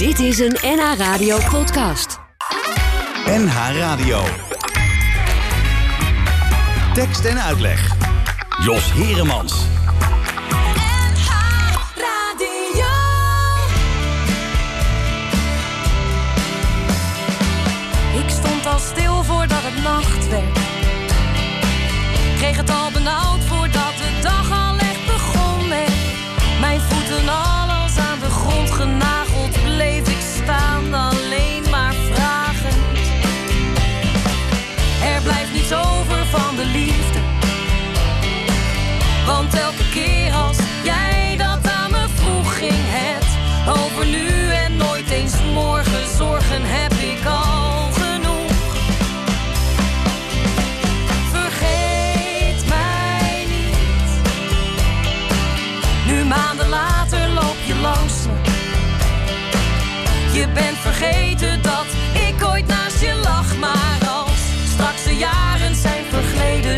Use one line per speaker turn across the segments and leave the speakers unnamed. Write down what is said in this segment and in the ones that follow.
Dit is een NH Radio podcast.
NH Radio. Tekst en uitleg. Jos Heremans.
Ik stond al stil voordat het nacht werd. Kreeg het al benauwd voordat de dag al echt begon. Mijn voeten alles aan de grond genageld van de liefde. Want elke keer als jij dat aan me vroeg, ging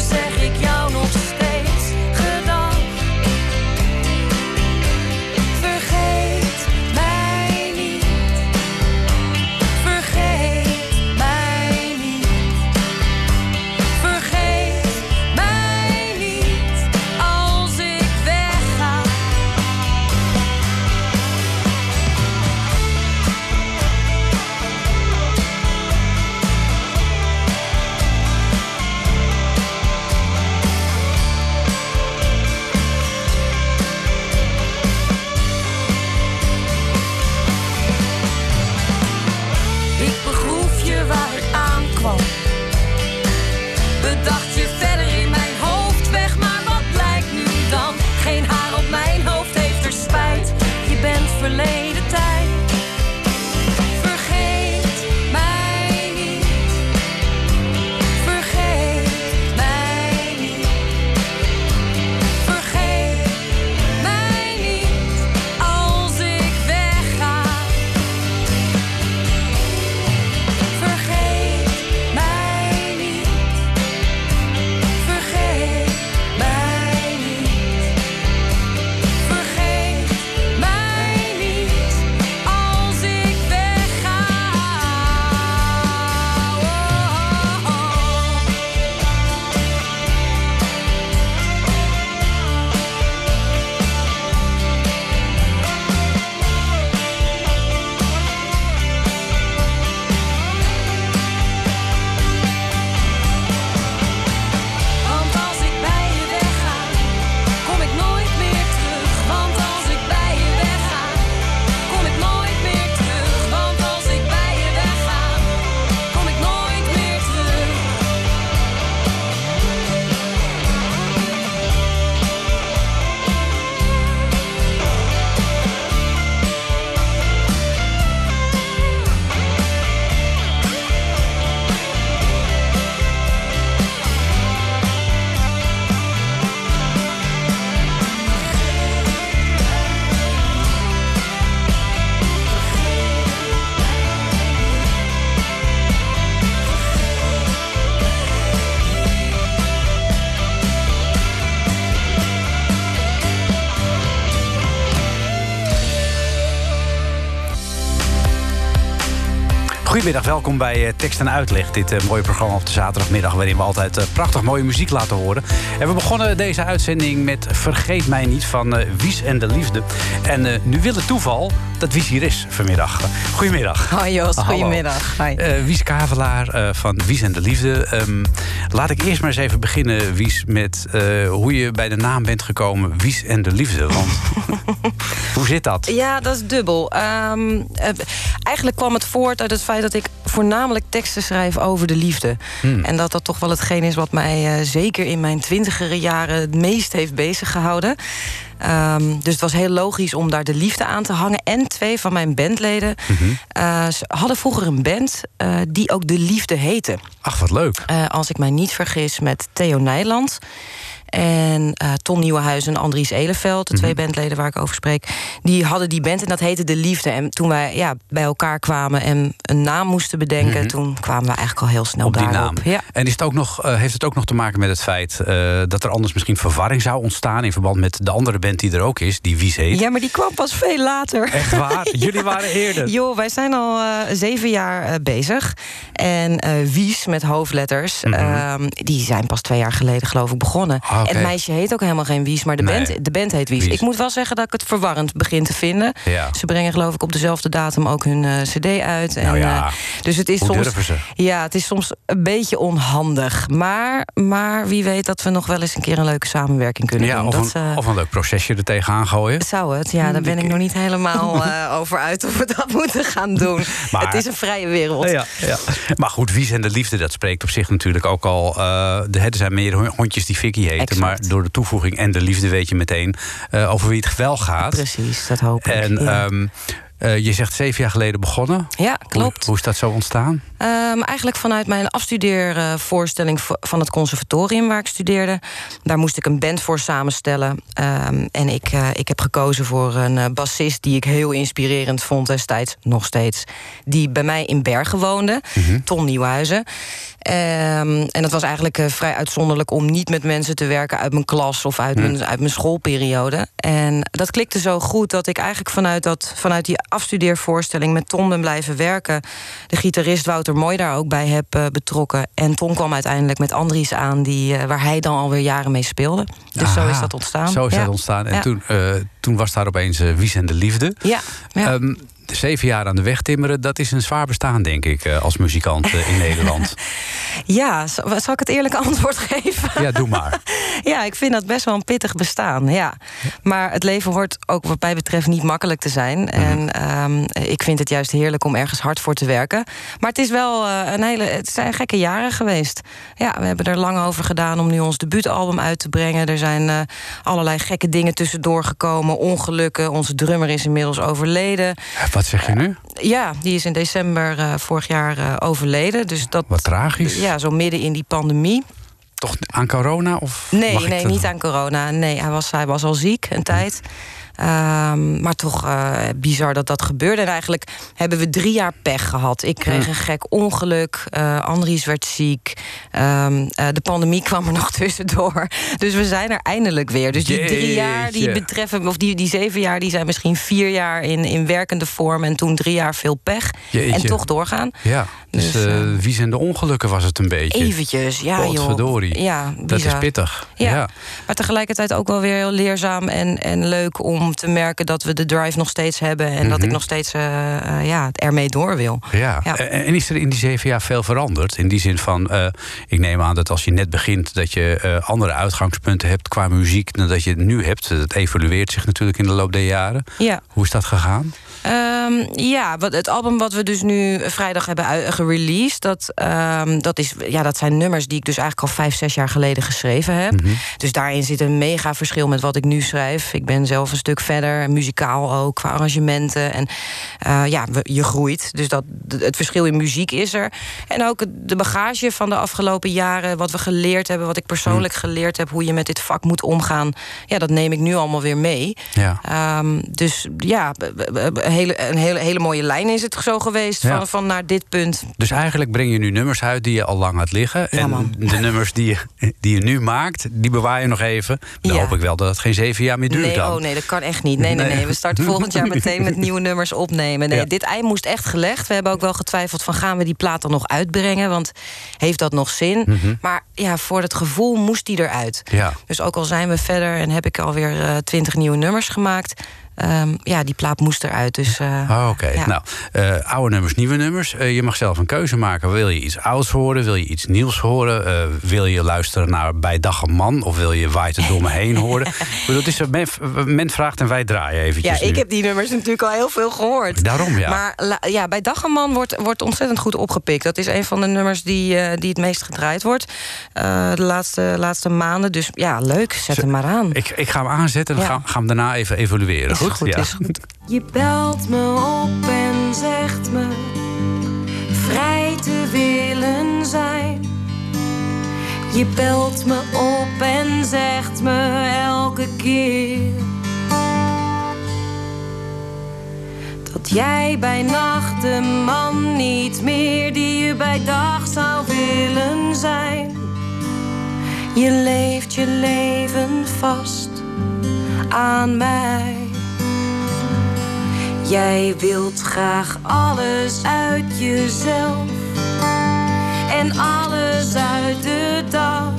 zeg ik jou
Goedemiddag, welkom bij eh, Tekst en Uitleg. Dit eh, mooie programma op de zaterdagmiddag... waarin we altijd eh, prachtig mooie muziek laten horen. En we begonnen deze uitzending met Vergeet mij niet van Wies en de Liefde. En nu wil het toeval dat Wies hier is vanmiddag. Goedemiddag.
Hoi Jos,
Hallo.
goedemiddag. Hi.
Wies Kavelaar van Wies en de Liefde. Ehm, laat ik eerst maar eens even beginnen, Wies, met hoe je bij de naam bent gekomen. Wies en de Liefde. Want hoe zit dat?
Ja, dat is dubbel. Ehm, eh, eigenlijk kwam het voort uit het feit dat voornamelijk teksten schrijf over de liefde.
Hmm.
En dat dat toch wel hetgeen is wat mij eh, zeker in mijn twintigere jaren het meest heeft bezig gehouden. Ehm, dus het was heel logisch om daar de liefde aan te hangen. En twee van mijn bandleden eh, ze hadden vroeger een band eh, die ook de liefde heette.
Ach, wat leuk.
Eh, als ik mij niet vergis, met Theo Nijland. En uh, Ton Nieuwenhuizen en Andries Eleveld, de twee mhm. bandleden waar ik over spreek, die hadden die band en dat heette De Liefde. En toen wij ja, bij elkaar kwamen en een naam moesten bedenken, mhm. toen kwamen we eigenlijk al heel snel
Op
daarop.
Die naam. Ja. En is het ook nog, uh, heeft het ook nog te maken met het feit uh, dat er anders misschien verwarring zou ontstaan in verband met de andere band die er ook is, die Wies heet?
Ja, maar die kwam pas veel later.
Echt waar? Jullie waren eerder.
Jo, wij zijn al zeven jaar bezig. En Wies met hoofdletters, mm -hmm. die zijn pas twee jaar geleden geloof ik begonnen. Ah, okay. En het meisje heet ook helemaal geen Wies, maar de, nee. band, de band heet Wies. Ik moet wel zeggen dat ik het verwarrend begin te vinden.
Ja.
Ze brengen geloof ik op dezelfde datum ook hun uh, cd uit.
En, nou ja.
uh, dus het is
Hoe
soms.
Ze?
Ja, het is soms een beetje onhandig. Maar, maar wie weet dat we nog wel eens een keer een leuke samenwerking kunnen
ja,
doen.
Of,
dat,
een, uh, of een leuk procesje er tegenaan gooien.
Zou het, ja, daar ben ik nog niet helemaal over uit of we dat moeten gaan doen. Maar, het is een vrije wereld.
Ja, ja. Maar goed, Wies en de liefde, dat spreekt op zich natuurlijk ook al. er zijn meer hondjes die Vicky
Exact.
Maar door de toevoeging en de liefde weet je meteen uh, over wie het wel gaat.
Precies, dat hoop ik.
En
ja.
um, uh, je zegt zeven jaar geleden begonnen.
Ja, klopt.
Hoe, hoe is dat zo ontstaan?
Um, eigenlijk vanuit mijn afstudeervoorstelling van het conservatorium waar ik studeerde. Daar moest ik een band voor samenstellen. Um, en ik, uh, ik heb gekozen voor een bassist die ik heel inspirerend vond destijds, nog steeds. Die bij mij in Bergen woonde, mm -hmm. Ton Nieuwhuizen. Um, en dat was eigenlijk uh, vrij uitzonderlijk om niet met mensen te werken uit mijn klas of uit, mm. mijn, uit mijn schoolperiode. En dat klikte zo goed dat ik eigenlijk vanuit, dat, vanuit die afstudeervoorstelling met Ton ben blijven werken. De gitarist Wouter Mooi daar ook bij heb uh, betrokken. En Ton kwam uiteindelijk met Andries aan, die, uh, waar hij dan alweer jaren mee speelde. Dus Aha, zo is dat ontstaan.
Zo is
ja.
dat ontstaan. En
ja.
toen, toen was daar opeens Wies en de Liefde.
Ja. ja.
Um, zeven jaar aan de weg timmeren, dat is een zwaar bestaan, denk ik, als muzikant in Nederland.
Ja, zal ik het eerlijke antwoord geven?
Ja, doe maar.
ja, ik vind dat best wel een pittig bestaan, ja. Maar het leven hoort ook wat mij betreft niet makkelijk te zijn. Mm -hmm. En um, ik vind het juist heerlijk om ergens hard voor te werken. Maar het is wel uh, een hele, het zijn gekke jaren geweest. Ja, we hebben er lang over gedaan om nu ons debuutalbum uit te brengen. Er zijn uh, allerlei gekke dingen tussendoor gekomen, ongelukken. Onze drummer is inmiddels overleden.
Wat zeg je nu?
Ja, die is in december uh, vorig jaar uh, overleden. Dus dat,
Wat tragisch.
Ja, zo midden in die pandemie.
Toch aan corona? Of
nee, nee niet aan corona. Nee, hij was, hij was al ziek een tijd. Um, maar toch uh, bizar dat dat gebeurde. En eigenlijk hebben we drie jaar pech gehad. Ik kreeg een gek ongeluk. Uh, Andries werd ziek. Um, uh, de pandemie kwam er nog tussendoor. Dus we zijn er eindelijk weer. Dus die
Jeetje.
drie jaar die betreffen, of die, die zeven jaar, die zijn misschien vier jaar in, in werkende vorm. En toen drie jaar veel pech.
Jeetje.
En toch doorgaan.
Ja, dus, dus uh, wie zijn de ongelukken was het een beetje?
Eventjes, ja joh. Ja,
dat is pittig.
Ja.
ja.
Maar tegelijkertijd ook wel weer heel leerzaam en, en leuk om te merken dat we de drive nog steeds hebben. En mm -hmm. dat ik nog steeds uh, uh, ja, ermee door wil.
Ja. ja. En is er in die zeven jaar veel veranderd? In die zin van, uh, ik neem aan dat als je net begint, dat je andere uitgangspunten hebt qua muziek dan dat je het nu hebt. Het evolueert zich natuurlijk in de loop der jaren.
Ja.
Hoe is dat gegaan?
Um, ja, wat, het album wat we dus nu vrijdag hebben gereleased, dat, um, dat, is, ja, dat zijn nummers die ik dus eigenlijk al vijf, zes jaar geleden geschreven heb. Mm
Mhm.
-hmm. Dus daarin zit een mega verschil met wat ik nu schrijf. Ik ben zelf een stuk verder, muzikaal ook, qua arrangementen. En uh, ja, je groeit. Dus dat, het verschil in muziek is er. En ook de bagage van de afgelopen jaren, wat we geleerd hebben, wat ik persoonlijk mm. geleerd heb, hoe je met dit vak moet omgaan. Ja, dat neem ik nu allemaal weer mee.
Ja.
Um, dus ja, hele, een hele, hele mooie lijn is het zo geweest ja. van, van naar dit punt.
Dus eigenlijk breng je nu nummers uit die je al lang had liggen.
Ja,
en
man.
de nummers die je, die je nu maakt, die bewaar je nog even. Dan
Ja.
hoop ik wel dat het geen zeven jaar meer duurt
Nee,
dan.
oh nee, dat kan echt niet. Nee, nee,
Nee.
nee. We starten volgend jaar meteen met nieuwe nummers opnemen. Nee,
Ja.
dit ei moest echt gelegd. We hebben ook wel getwijfeld van gaan we die plaat dan nog uitbrengen? Want heeft dat nog zin?
Mhm.
Maar ja, voor het gevoel moest die eruit.
Ja.
Dus ook al zijn we verder en heb ik alweer eh, twintig nieuwe nummers gemaakt. Ehm, ja, die plaat moest eruit. Dus,
Oh, Oké,
ja.
nou, eh, oude nummers, nieuwe nummers. Eh, je mag zelf een keuze maken. Wil je iets ouds horen? Wil je iets nieuws horen? Wil je luisteren naar Bij Dag een Man? Of wil je Waait het door me heen horen? Ik bedoel, het is, een- men, men vraagt en wij draaien
Ja,
eventjes
ik
nu.
heb die nummers natuurlijk al heel veel gehoord.
Daarom, ja.
Maar la- ja, bij Dag en Man wordt, wordt ontzettend goed opgepikt. Dat is een van de nummers die, die het meest gedraaid wordt. de laatste, laatste maanden. Dus ja, leuk. Zet hem maar aan.
Ik, ik ga hem aanzetten en
Ja.
gaan, gaan we daarna even evalueren.
Is
goed?
goed,
ja.
is goed.
Je belt me op en zegt me vrij te willen zijn. Je Je belt me op en zegt me elke keer dat jij bij nacht de man niet meer die je bij dag zou willen zijn. Je leeft je leven vast aan mij. Jij wilt graag alles uit jezelf en alles uit de dag.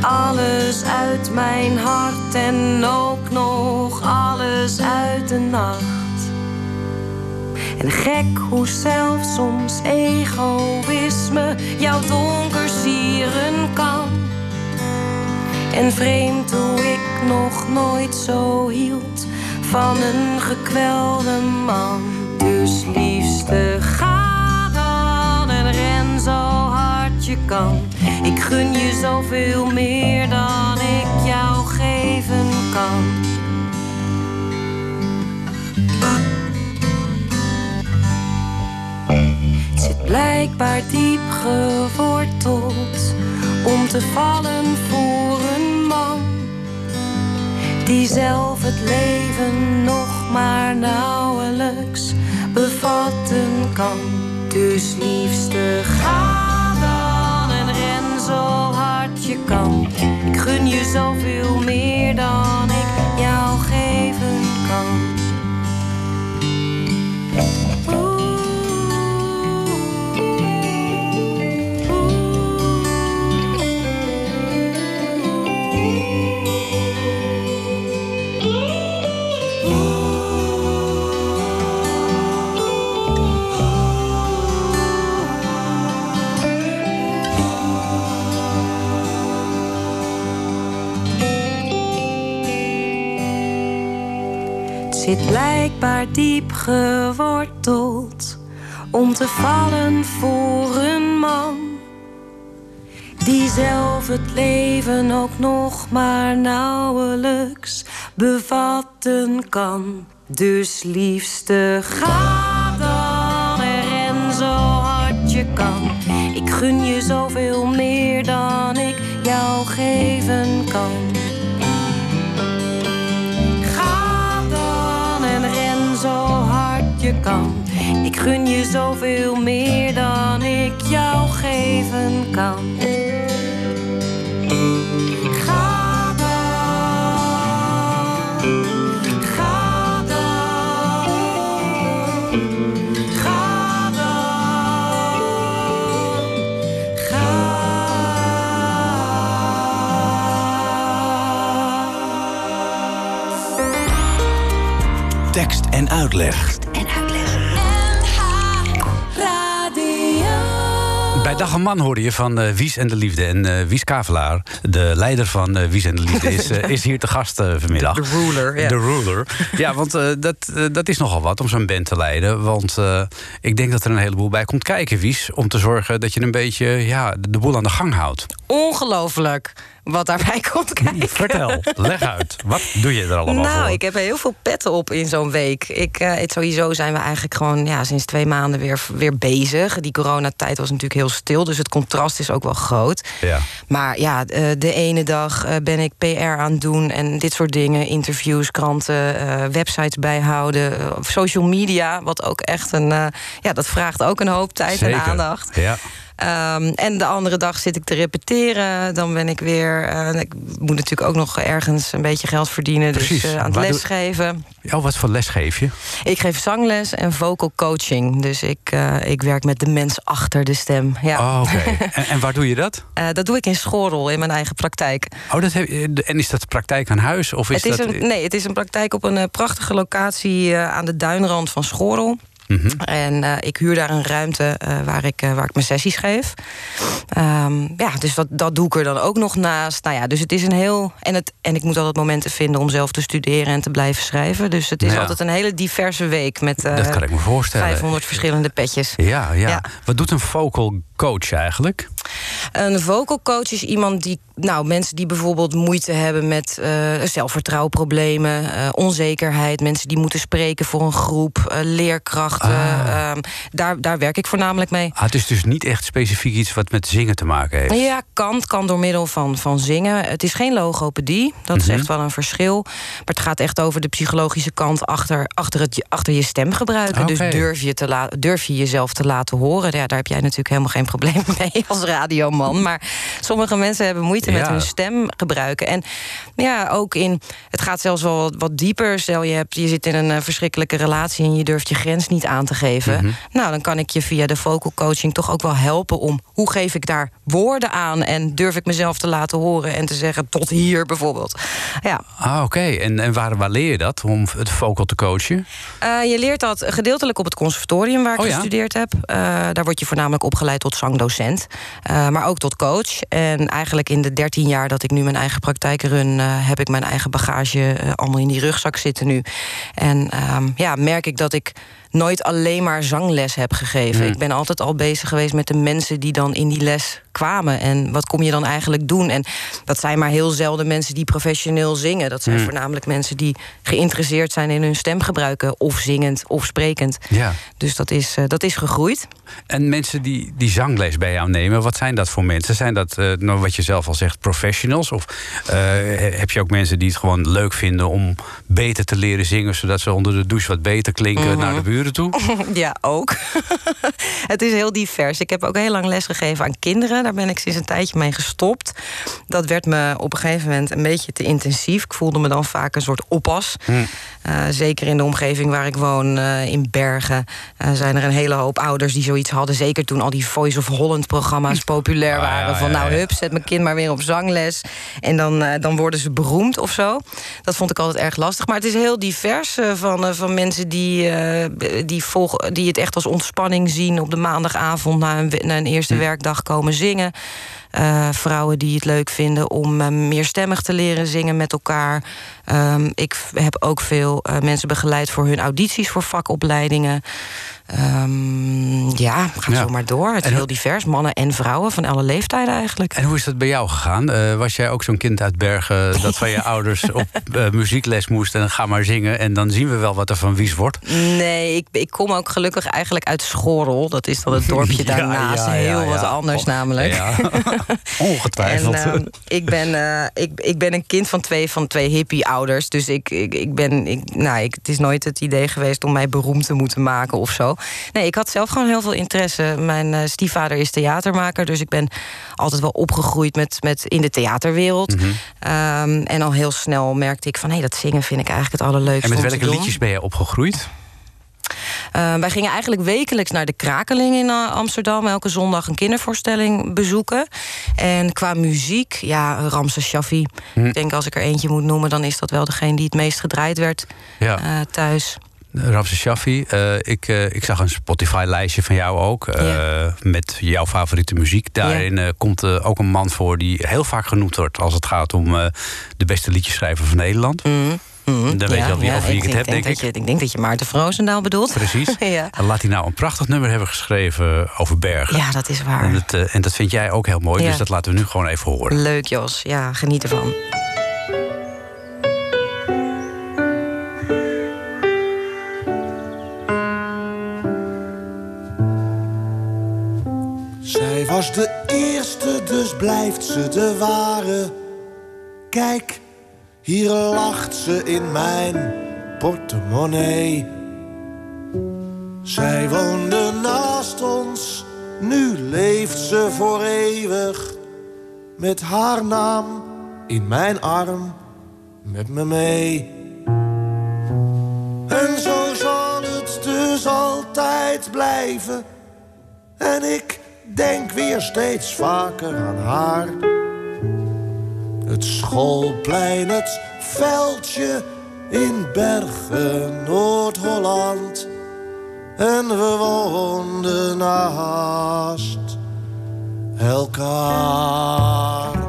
Alles uit mijn hart en ook nog alles uit de nacht. En gek hoe zelfs soms egoïsme jouw donker sieren kan. En vreemd hoe ik nog nooit zo hield van een gekwelde man. Dus liefste, ga dan en ren zo hard je kan. Ik gun je zoveel meer dan ik jou geven kan. Het zit blijkbaar diep geworteld om te vallen voor een die zelf het leven nog maar nauwelijks bevatten kan. Dus liefste, ga dan en ren zo hard je kan. Ik gun je zoveel meer dan ik zit blijkbaar diep geworteld om te vallen voor een man die zelf het leven ook nog maar nauwelijks bevatten kan. Dus liefste, ga dan en ren zo hard je kan. Ik gun je zoveel meer dan ik jou geven kan. Ik gun je zoveel meer dan ik jou geven kan. Ga dan. Ga dan. Ga dan.
Tekst en uitleg.
Bij Dag en Man hoorde je van eh, Wies en de Liefde. En eh, Wies Kavelaar, de leider van eh, Wies en de Liefde, is, eh, is hier te gast eh, vanmiddag.
De ruler, ja.
De ruler. Ja, want eh, dat, eh, dat is nogal wat om zo'n band te leiden. Want eh, ik denk dat er een heleboel bij komt kijken, Wies. Om te zorgen dat je een beetje ja, de, de boel aan de gang houdt.
Ongelooflijk wat daarbij komt kijken.
Vertel, leg uit. Wat doe je er allemaal
Nou,
voor?
ik heb er heel veel petten op in zo'n week. Ik, eh, het, sowieso zijn we eigenlijk gewoon ja, sinds twee maanden weer, weer bezig. Die coronatijd was natuurlijk heel stil, dus het contrast is ook wel groot.
Ja.
Maar ja, eh, de ene dag eh, ben ik PR aan het doen en dit soort dingen. Interviews, kranten, websites bijhouden. social media, wat ook echt een... ja, dat vraagt ook een hoop tijd
Zeker.
en aandacht.
Ja.
Ehm, en de andere dag zit ik te repeteren. Dan ben ik weer. eh, ik moet natuurlijk ook nog ergens een beetje geld verdienen.
Precies.
Dus eh, aan het lesgeven.
Oh, wat voor les geef je?
Ik geef zangles en vocal coaching. Dus ik, eh, ik werk met de mens achter de stem. Ja.
Oh, oké. en, en waar doe je dat?
Dat doe ik in Schorrel, in mijn eigen praktijk.
Oh, dat heb je, en is dat praktijk aan huis? Of is
het is
dat...
een, nee, het is een praktijk op een prachtige locatie aan de duinrand van Schorrel.
Mhm.
En eh, ik huur daar een ruimte eh, waar, ik, eh, waar ik mijn sessies geef. Ehm, ja, dus dat, dat doe ik er dan ook nog naast. Nou ja, dus het is een heel. En, het, en ik moet altijd momenten vinden om zelf te studeren en te blijven schrijven. Dus het is
Ja.
altijd een hele diverse week met
Dat kan ik me voorstellen.
500 verschillende petjes.
Ja, ja,
Ja.
Wat doet een vocal coach eigenlijk?
Een vocal coach is iemand die, nou, mensen die bijvoorbeeld moeite hebben met uh, zelfvertrouwproblemen, uh, onzekerheid, mensen die moeten spreken voor een groep, uh, leerkrachten. Ah. Um, daar, daar werk ik voornamelijk mee.
Ah, het is dus niet echt specifiek iets wat met zingen te maken heeft.
Ja, kan. kan door middel van, van zingen. Het is geen logopedie, dat mm -hmm. is echt wel een verschil. Maar het gaat echt over de psychologische kant achter, achter, het, achter je stem gebruiken. Okay. Dus durf je, te durf je jezelf te laten horen. Ja, daar heb jij natuurlijk helemaal geen probleem mee als radioman. Maar sommige mensen hebben moeite ja. met hun stem gebruiken. En ja, ook in. Het gaat zelfs wel wat, wat dieper. Stel je, hebt, je zit in een uh, verschrikkelijke relatie en je durft je grens niet aan te geven. Mm -hmm. Nou, dan kan ik je via de vocal coaching toch ook wel helpen om hoe geef ik daar woorden aan en durf ik mezelf te laten horen en te zeggen tot hier bijvoorbeeld. Ja.
Ah, oké. Okay. En, en waar, waar leer je dat om het vocal te coachen?
Uh, je leert dat gedeeltelijk op het conservatorium waar ik oh, ja? gestudeerd heb. Uh, daar word je voornamelijk opgeleid tot zangdocent. Uh, maar ook tot coach. En eigenlijk in de 13 jaar dat ik nu mijn eigen praktijk run, heb ik mijn eigen bagage allemaal in die rugzak zitten nu. En um, ja, merk ik dat ik nooit alleen maar zangles heb gegeven. Mm. Ik ben altijd al bezig geweest met de mensen die dan in die les kwamen. En wat kom je dan eigenlijk doen? En dat zijn maar heel zelden mensen die professioneel zingen. Dat zijn mm. voornamelijk mensen die geïnteresseerd zijn in hun stem gebruiken. Of zingend of sprekend.
Ja.
Dus dat is, uh, dat is gegroeid.
En mensen die, die zangles bij jou nemen, wat zijn dat voor mensen? Zijn dat, uh, nou, wat je zelf al zegt, professionals? Of uh, heb je ook mensen die het gewoon leuk vinden om beter te leren zingen, zodat ze onder de douche wat beter klinken mm -hmm. naar de buren toe?
Ja, ook. het is heel divers. Ik heb ook heel lang les gegeven aan kinderen. Daar ben ik sinds een tijdje mee gestopt. Dat werd me op een gegeven moment een beetje te intensief. Ik voelde me dan vaak een soort oppas. Hm. Uh, zeker in de omgeving waar ik woon, uh, in Bergen, uh, zijn er een hele hoop ouders die zoiets hadden. Zeker toen al die Voice of Holland programma's populair waren. Ah, ja, van nou, hup, zet mijn kind maar weer op zangles. En dan, dan worden ze beroemd of zo. Dat vond ik altijd erg lastig. Maar het is heel divers van, van mensen die, die, volgen, die het echt als ontspanning zien op de maandagavond na een, na een eerste hm. werkdag komen zingen. Uh, vrouwen die het leuk vinden om uh, meerstemmig te leren zingen met elkaar. Um, ik heb ook veel uh, mensen begeleid voor hun audities voor vakopleidingen. Um, ja, ga ja. zo maar door. Het is heel divers. Mannen en vrouwen van alle leeftijden eigenlijk.
En hoe is dat bij jou gegaan? Uh, was jij ook zo'n kind uit Bergen dat van je ouders op uh, muziekles moest en ga maar zingen en dan zien we wel wat er van wies wordt?
Nee, ik, ik kom ook gelukkig eigenlijk uit Schorrel. Dat is dan het dorpje daarnaast. Ja, heel wat anders oh, namelijk.
Ongetwijfeld. En, uh,
ik, ben, uh, ik, ik ben een kind van twee, van twee hippie-ouders. Dus ik, ik, ik ben. Ik, nou, ik, het is nooit het idee geweest om mij beroemd te moeten maken of zo. Nee, ik had zelf gewoon heel veel interesse. Mijn uh, stiefvader is theatermaker, dus ik ben altijd wel opgegroeid met, met in de theaterwereld. Mm -hmm. um, en al heel snel merkte ik van hé, hey, dat zingen vind ik eigenlijk het allerleukste.
En met welke liedjes ben je opgegroeid?
Uh, wij gingen eigenlijk wekelijks naar de Krakeling in uh, Amsterdam. Elke zondag een kindervoorstelling bezoeken. En qua muziek, ja, Ramses Shaffi. Hm. Ik denk als ik er eentje moet noemen... dan is dat wel degene die het meest gedraaid werd ja. uh, thuis.
Ramses Shaffi. ik, ik zag een Spotify-lijstje van jou ook. Ja. Met jouw favoriete muziek. Daarin ja. komt ook een man voor die heel vaak genoemd wordt... als het gaat om de beste liedjeschrijver van Nederland.
Mm.
Mm, dan weet je al wie,
ja,
over wie ik, ik het heb, denk,
denk
ik.
Je, ik denk dat je Maarten Vroosendaal bedoelt.
Precies.
ja.
En laat hij nou een prachtig nummer hebben geschreven over bergen.
Ja, dat is waar.
En, het, uh, en dat vind jij ook heel mooi, dus dat laten we nu gewoon even horen.
Leuk, Jos. Ja, geniet ervan.
Was de eerste, dus blijft ze de ware. Kijk hier lacht ze in mijn portemonnee. Zij woonde naast ons, nu leeft ze voor eeuwig. Met haar naam in mijn arm, met me mee. En zo zal het dus altijd blijven. En ik denk weer steeds vaker aan haar. Het schoolplein, het veldje in Bergen, Noord-Holland. En we woonden naast elkaar.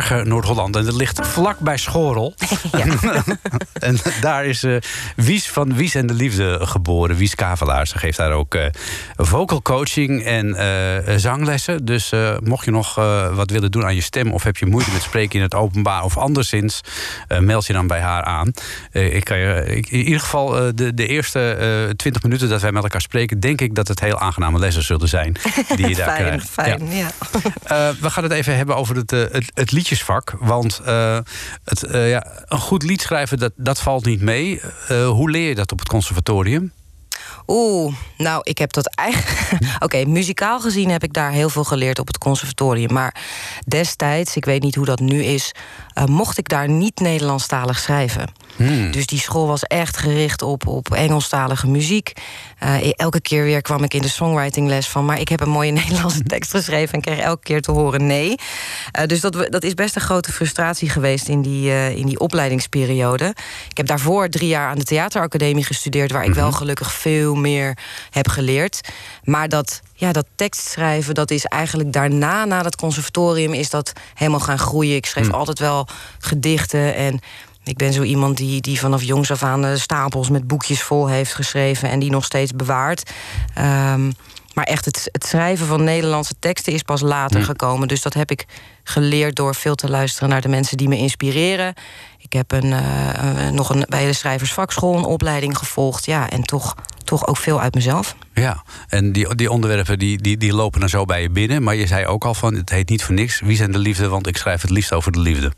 Bergen, Noord-Holland. En dat ligt vlak bij Schorel. en daar is uh, Wies van Wies en de Liefde geboren. Wies Kavelaar. Ze geeft daar ook uh, vocal coaching en uh, zanglessen. Dus mocht je nog wat willen doen aan je stem... of heb je moeite met spreken in het openbaar of anderszins... meld je dan bij haar aan. ik kan je, ik, in ieder geval de, de eerste twintig minuten dat wij met elkaar spreken... denk ik dat het heel aangename lessen zullen zijn die je daar
fijn,
krijgt.
Fijn, ja.
ja. we gaan het even hebben over het, het, het Want het, ja, een goed lied schrijven, dat, dat valt niet mee. hoe leer je dat op het conservatorium?
Oeh, nou, ik heb dat eigenlijk. Oké, muzikaal gezien heb ik daar heel veel geleerd op het conservatorium. Maar destijds, ik weet niet hoe dat nu is, uh, mocht ik daar niet Nederlandstalig schrijven. Hmm. Dus die school was echt gericht op, op Engelstalige muziek. Uh, elke keer weer kwam ik in de songwritingles van... maar ik heb een mooie Nederlandse tekst geschreven... en kreeg elke keer te horen nee. Uh, dus dat, dat is best een grote frustratie geweest in die, in die opleidingsperiode. Ik heb daarvoor drie jaar aan de theateracademie gestudeerd... waar ik wel mhm. gelukkig veel meer heb geleerd. Maar dat ja, dat tekstschrijven, dat is eigenlijk daarna, na het conservatorium, is dat helemaal gaan groeien. Ik schreef hmm. altijd wel gedichten en ik ben zo iemand die, die vanaf jongs af aan stapels met boekjes vol heeft geschreven en die nog steeds bewaart. Um, maar echt het, het, schrijven van Nederlandse teksten is pas later hmm. gekomen. Dus dat heb ik geleerd door veel te luisteren naar de mensen die me inspireren. Ik heb een, uh, nog een, bij de schrijversvakschool een opleiding gevolgd. Ja, en toch, toch ook veel uit mezelf.
Ja, en die, die onderwerpen die, die, die lopen dan zo bij je binnen. Maar je zei ook al van, het heet niet voor niks. Wie zijn de liefde? Want ik schrijf het liefst over de liefde.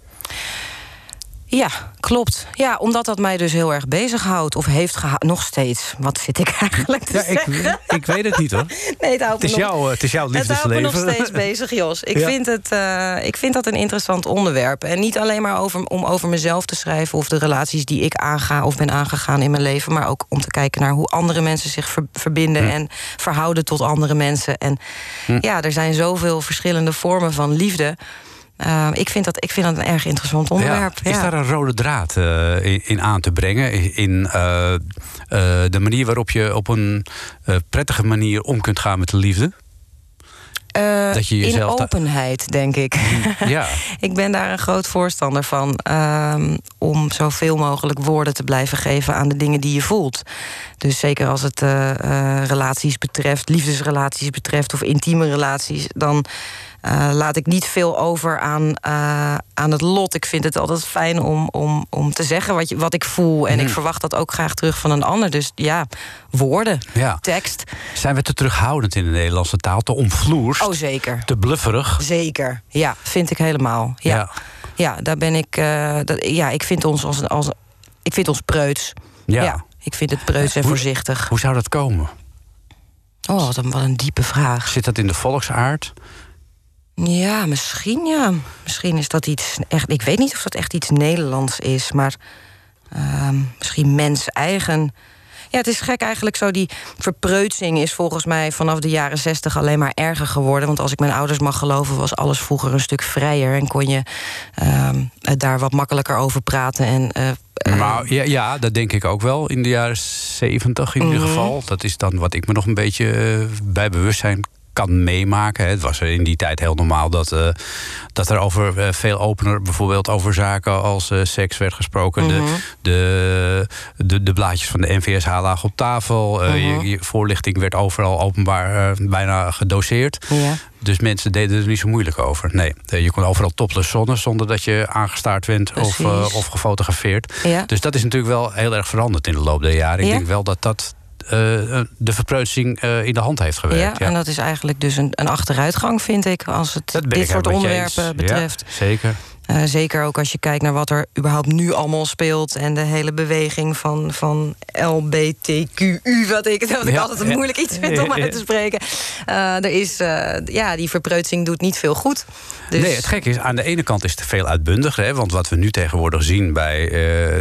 Ja, klopt. Ja, omdat dat mij dus heel erg bezighoudt. Of heeft gehouden. Nog steeds. Wat zit ik eigenlijk te ja,
ik, ik, weet het niet hoor.
Nee, het, houdt
het, is, jou, het is jouw liefdesleven.
Het houdt me nog steeds bezig, Jos. Ik, vind het, uh, ik vind dat een interessant onderwerp. En niet alleen maar over, om over mezelf te schrijven... of de relaties die ik aanga of ben aangegaan in mijn leven... maar ook om te kijken naar hoe andere mensen zich verbinden... Hm. en verhouden tot andere mensen. En hm. ja, er zijn zoveel verschillende vormen van liefde... Uh, ik, vind dat, ik vind dat een erg interessant onderwerp.
Ja. Is daar een rode draad uh, in, in, aan te brengen? In uh, de manier waarop je op een prettige manier om kunt gaan met de liefde?
dat je jezelf in openheid, denk ik.
Ja.
ik ben daar een groot voorstander van. Um, om zoveel mogelijk woorden te blijven geven aan de dingen die je voelt. Dus zeker als het relaties betreft, liefdesrelaties betreft of intieme relaties, dan uh, laat ik niet veel over aan, uh, aan het lot. Ik vind het altijd fijn om, om, om te zeggen wat, je, wat ik voel. En ik mhm. verwacht dat ook graag terug van een ander. Dus ja, woorden, ja. tekst.
Zijn we te terughoudend in de Nederlandse taal? Te omvloerst?
Oh, zeker.
Te blufferig?
Zeker, ja, vind ik helemaal. Ja, ja. ja daar ben ik... Uh, dat, ja, ik vind ons als, als... Ik vind ons preuts. Ja. ja ik vind het preuts en voorzichtig.
Hoe zou dat komen?
Oh, wat een, wat een diepe vraag.
Zit dat in de volksaard?
Ja, misschien ja. Misschien is dat iets echt. Ik weet niet of dat echt iets Nederlands is, maar uh, misschien mens eigen. Ja, het is gek eigenlijk zo. Die verpreutsing is volgens mij vanaf de jaren zestig alleen maar erger geworden. Want als ik mijn ouders mag geloven, was alles vroeger een stuk vrijer. En kon je uh, daar wat makkelijker over praten. En,
uh, maar ja, ja, dat denk ik ook wel in de jaren zeventig in ieder mhm. geval. Dat is dan wat ik me nog een beetje uh, bij bewustzijn kan meemaken. Het was in die tijd heel normaal dat, uh, dat er over uh, veel opener, bijvoorbeeld over zaken als uh, seks werd gesproken. de, mhm. de, de, de, blaadjes van de NVSH lagen op tafel. Mm je, je, voorlichting werd overal openbaar bijna gedoseerd. Ja. Dus mensen deden er niet zo moeilijk over. Nee, je kon overal topless zonnen zonder dat je aangestaard bent of, of gefotografeerd. Ja. Dus dat is natuurlijk wel heel erg veranderd in de loop der jaren. Ik denk wel dat dat de verpreutsing uh, in de hand heeft gewerkt.
Ja, en dat is eigenlijk dus een, een achteruitgang, vind ik, als het dit soort onderwerpen betreft.
Ja, zeker.
Uh, zeker ook als je kijkt naar wat er überhaupt nu allemaal speelt. En de hele beweging van, van LBTQU, wat ik, ik altijd een moeilijk iets vind om uit te spreken. Uh, er is, uh, ja, die verpreutsing doet niet veel goed.
Dus... Nee, het gekke is, aan de ene kant is het veel uitbundiger. Hè, want wat we nu tegenwoordig zien bij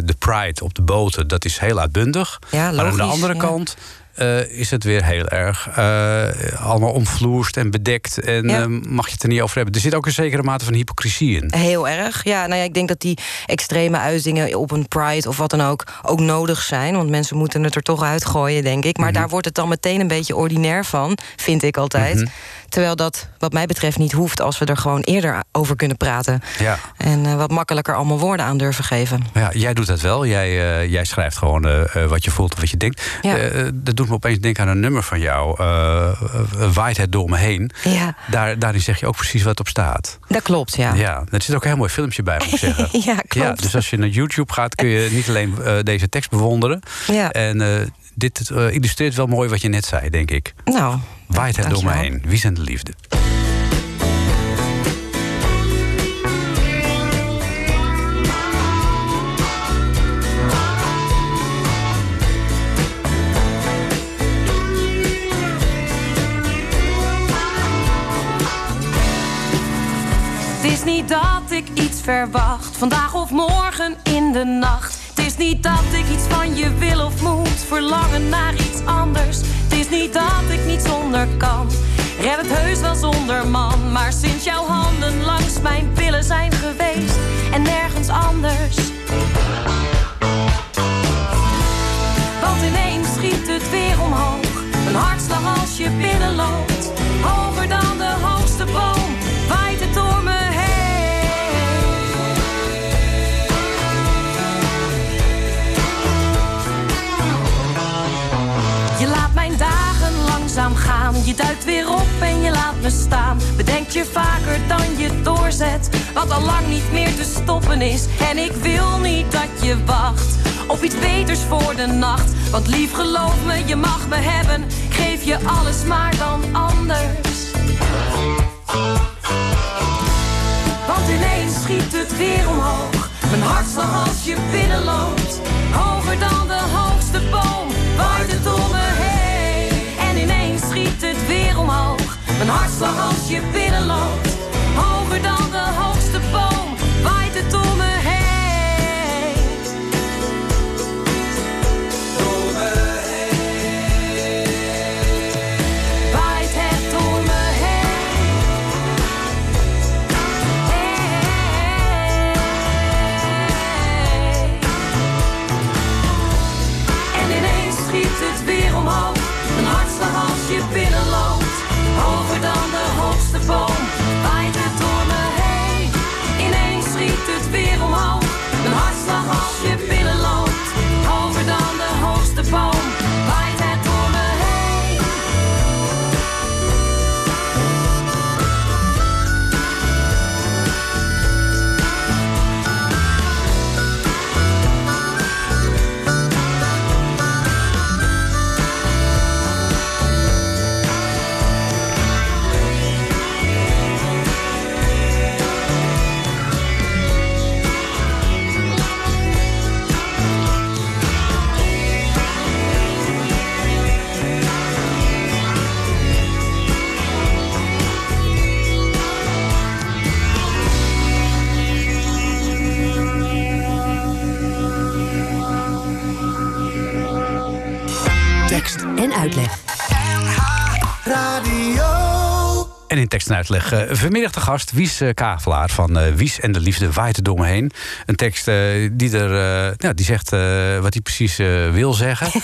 de Pride op de boten, dat is heel uitbundig. Maar aan de andere kant uh, is het weer heel erg uh, allemaal omvloerst en bedekt. En ja. uh, mag je het er niet over hebben. Er zit ook een zekere mate van hypocrisie in.
Heel erg. Ja, nou ja, ik denk dat die extreme uitingen op een pride of wat dan ook ook nodig zijn. Want mensen moeten het er toch uitgooien, denk ik. Maar mm -hmm. daar wordt het dan meteen een beetje ordinair van, vind ik altijd. Mm -hmm. Terwijl dat, wat mij betreft, niet hoeft als we er gewoon eerder over kunnen praten.
Ja.
En uh, wat makkelijker allemaal woorden aan durven geven.
Ja, jij doet dat wel. Jij, uh, jij schrijft gewoon uh, wat je voelt of wat je denkt.
Ja.
dat doet me opeens denken aan een nummer van jou. Waait het door me heen.
Ja.
Daar, daarin zeg je ook precies wat op staat.
Dat klopt, ja.
Ja, er zit ook een heel mooi filmpje bij, moet ik zeggen.
ja, klopt.
Ja, dus als je naar YouTube gaat, kun je niet alleen deze tekst bewonderen.
Ja.
En dit illustreert wel mooi wat je net zei, denk ik.
Nou,
Waait het door me heen. Wie zijn de liefde?
Het is niet dat ik iets verwacht, vandaag of morgen in de nacht. Niet dat ik iets van je wil of moet, verlangen naar iets anders. Het is niet dat ik niet zonder kan, red het heus wel zonder man. Maar sinds jouw handen langs mijn billen zijn geweest en nergens anders. Want ineens schiet het weer omhoog, een hartslag als je binnenloopt. Hoger dan de hoogste boom, Je duikt weer op en je laat me staan. Bedenk je vaker dan je doorzet. Wat al lang niet meer te stoppen is. En ik wil niet dat je wacht op iets beters voor de nacht. Want lief, geloof me, je mag me hebben. Ik geef je alles, maar dan anders. Want ineens schiet het weer omhoog. Mijn hartslag als je binnenloopt. Hoger dan de hoogste Mijn hartslag als je binnenloopt.
Tekst
en uitleg
eh, vanmiddag de gast Wies eh, Kavelaar van eh, Wies en de Liefde waait er heen. Een tekst die, er, nou, die zegt wat hij precies wil zeggen.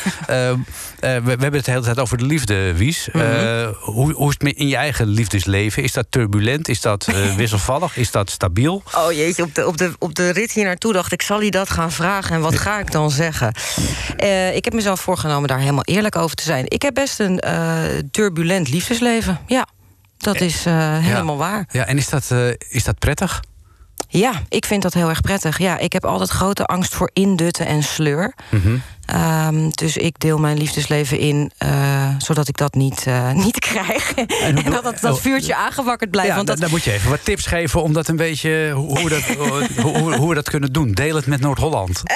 We, we hebben het de hele tijd over de liefde, Wies. Eh, hoe, hoe is het in je eigen liefdesleven? Is dat turbulent? Is dat wisselvallig? Is dat stabiel?
Oh jeetje, op de, op, de, op de rit hier naartoe dacht ik... zal hij dat gaan vragen en wat ga ik dan zeggen? Ik heb mezelf voorgenomen daar helemaal eerlijk over te zijn. Ik heb best een turbulent liefdesleven, ja. Dat is eh, helemaal waar.
Ja, en is dat, eh, is dat prettig?
Ja, ik vind dat heel erg prettig. Ja, ik heb altijd grote angst voor indutten en sleur. Ehm, dus ik deel mijn liefdesleven in, eh, zodat ik dat niet, eh, niet krijg. En, dat, dat, dat
oh,
vuurtje aangewakkerd blijft.
ja,
want
dan,
dat,
dan moet je even wat tips geven om dat een beetje hoe, hoe, we dat, hoe, hoe, hoe we dat kunnen doen. Deel het met Noord-Holland.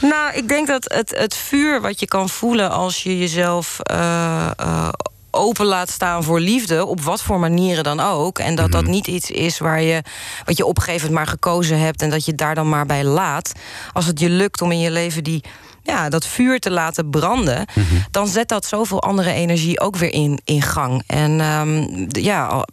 Nou, ik denk dat het, het vuur wat je kan voelen als je jezelf eh, eh, open laat staan voor liefde, op wat voor manieren dan ook. En dat dat niet iets is waar je, wat je op een gegeven moment maar gekozen hebt en dat je daar dan maar bij laat. Als het je lukt om in je leven die, ja, dat vuur te laten branden,
Mhm.
dan zet dat zoveel andere energie ook weer in, in gang. En ehm, ja,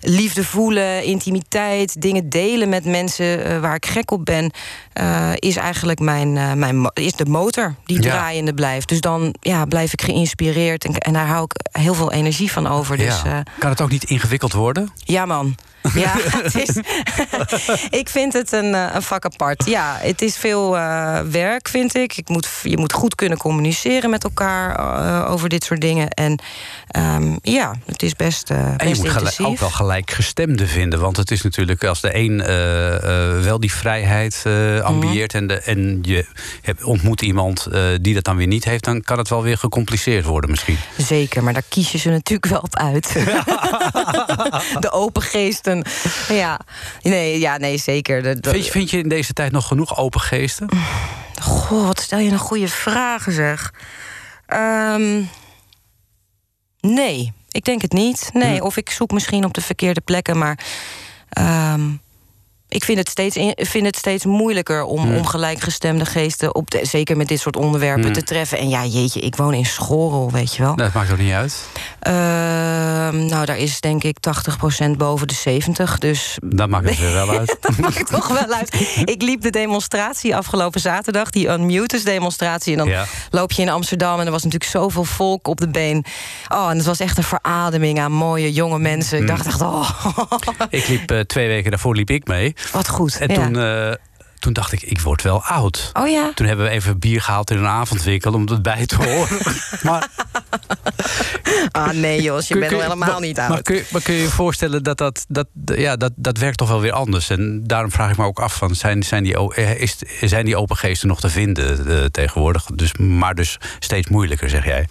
liefde voelen, intimiteit, dingen delen met mensen eh, waar ik gek op ben, eh, is eigenlijk mijn, eh, mijn is de motor die
Ja.
draaiende blijft. Dus dan ja, blijf ik geïnspireerd en, en daar hou ik heel veel energie van over. Dus,
ja.
eh,
Kan het ook niet ingewikkeld worden?
ja, man. Ja, het is, ik vind het een, een vak apart. Ja, het is veel werk, vind ik. ik moet, je moet goed kunnen communiceren met elkaar over dit soort dingen. En ehm, ja, het is best,
En je moet gelijk, ook wel gelijkgestemde vinden. Want het is natuurlijk als de een wel die vrijheid ambieert... en, de, en je hebt, ontmoet iemand eh, die dat dan weer niet heeft... dan kan het wel weer gecompliceerd worden misschien.
Zeker, maar daar kies je ze natuurlijk wel op uit. de open geesten. Ja, nee, ja, nee zeker. De, de-
Vind, je, vind je in deze tijd nog genoeg open geesten?
Goh, wat stel je een goede vragen, zeg. Ehm, nee, ik denk het niet. Nee,
Hm.
of ik zoek misschien op de verkeerde plekken, maar. ehm, ik vind het steeds, in- vind het steeds moeilijker om,
Hm.
om gelijkgestemde geesten, op de, zeker met dit soort onderwerpen,
Hm.
te treffen. En ja, jeetje, ik woon in Schorrel, weet je wel.
Dat maakt ook niet uit.
Ehm, nou, daar is denk ik 80% boven de 70. Dus
Dat maakt het weer wel uit.
dat maakt toch wel uit. Ik liep de demonstratie afgelopen zaterdag, die Unmuters demonstratie. En dan
Ja.
loop je in Amsterdam en er was natuurlijk zoveel volk op de been. Oh, en het was echt een verademing aan mooie jonge mensen. Ik dacht echt, oh,
Ik liep eh, twee weken daarvoor liep ik mee.
Wat goed.
En
Ja.
toen, eh, toen dacht ik, ik word wel oud.
Oh ja?
Toen hebben we even bier gehaald in een avondwinkel om het bij te horen. maar,
Ah nee Jos, je
kun-
bent
kun
helemaal
maar-
niet
Maar
oud.
kun, maar kun je je voorstellen dat dat, dat, ja, dat dat werkt toch wel weer anders? En daarom vraag ik me ook af, van, zijn, zijn, die, eh, is, zijn die open geesten nog te vinden eh, tegenwoordig? Dus, maar dus steeds moeilijker, zeg jij.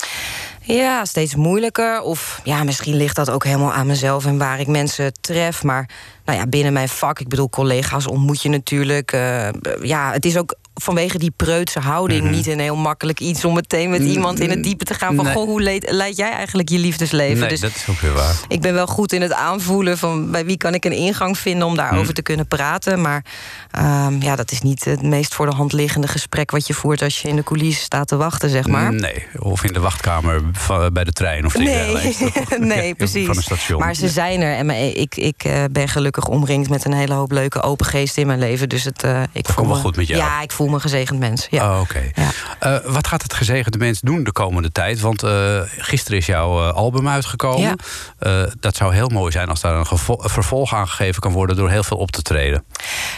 Ja, steeds moeilijker. Of ja, misschien ligt dat ook helemaal aan mezelf en waar ik mensen tref. Maar nou ja, binnen mijn vak, ik bedoel, collega's ontmoet je natuurlijk. eh, ja, het is ook vanwege die preutse houding niet een heel makkelijk iets om meteen met iemand in het diepe te gaan. Van
Nee.
goh, hoe leid, leid jij eigenlijk je liefdesleven?
Nee,
dus
dat is ook weer waar.
ik ben wel goed in het aanvoelen van bij wie kan ik een ingang vinden om daarover
Hmm.
te kunnen praten. Maar ehm, ja, dat is niet het meest voor de hand liggende gesprek wat je voert als je in de coulissen staat te wachten, zeg maar.
Nee, of in de wachtkamer van, bij de trein of
Nee, nee, precies.
Van een station.
Maar ze zijn er en ik, ik eh, ben gelukkig omringd met een hele hoop leuke open geesten in mijn leven. Dus het, eh, ik voel me-
goed met jou.
Ja, ik voel me gezegend mens. Ja.
Oh, Oké.
Ja.
Eh, wat gaat het gezegende mens doen de komende tijd? Want eh, gisteren is jouw album uitgekomen.
Ja.
Dat zou heel mooi zijn als daar een, vervolg aan gegeven kan worden door heel veel op te treden.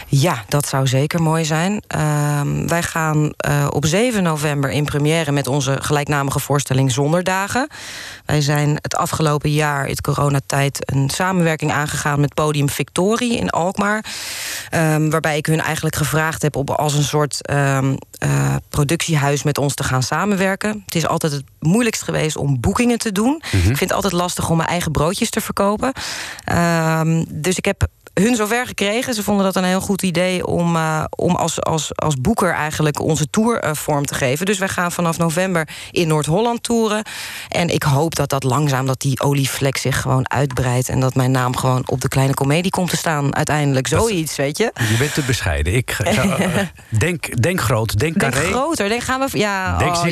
Ja, dat zou zeker mooi zijn. Ehm, wij gaan op 7 november in première met onze gelijknamige voorstelling Zonderdagen. Wij zijn het afgelopen jaar, in coronatijd, een samenwerking aangegaan met Podium Victorie in Alkmaar. Ehm, waarbij ik hun eigenlijk gevraagd heb om als een soort ehm, eh, productiehuis met ons te gaan samenwerken. Het is altijd het moeilijkst geweest om boekingen te doen. Ik vind het altijd lastig om mijn eigen broodjes te verkopen. Ehm, dus ik heb hun zover gekregen. Ze vonden dat een heel goed idee om, eh, om als, als, als boeker eigenlijk onze tour eh, vorm te geven. Dus wij gaan vanaf november in Noord-Holland toeren. En ik hoop dat dat langzaam, dat die olievlek zich gewoon uitbreidt. En dat mijn naam gewoon op de kleine komedie komt te staan. Uiteindelijk zoiets, weet je.
Je bent te bescheiden. Ik ga- denk, denk groot, denk
Denk
carré.
groter. Denk, gaan we, ja,
Denk
oh.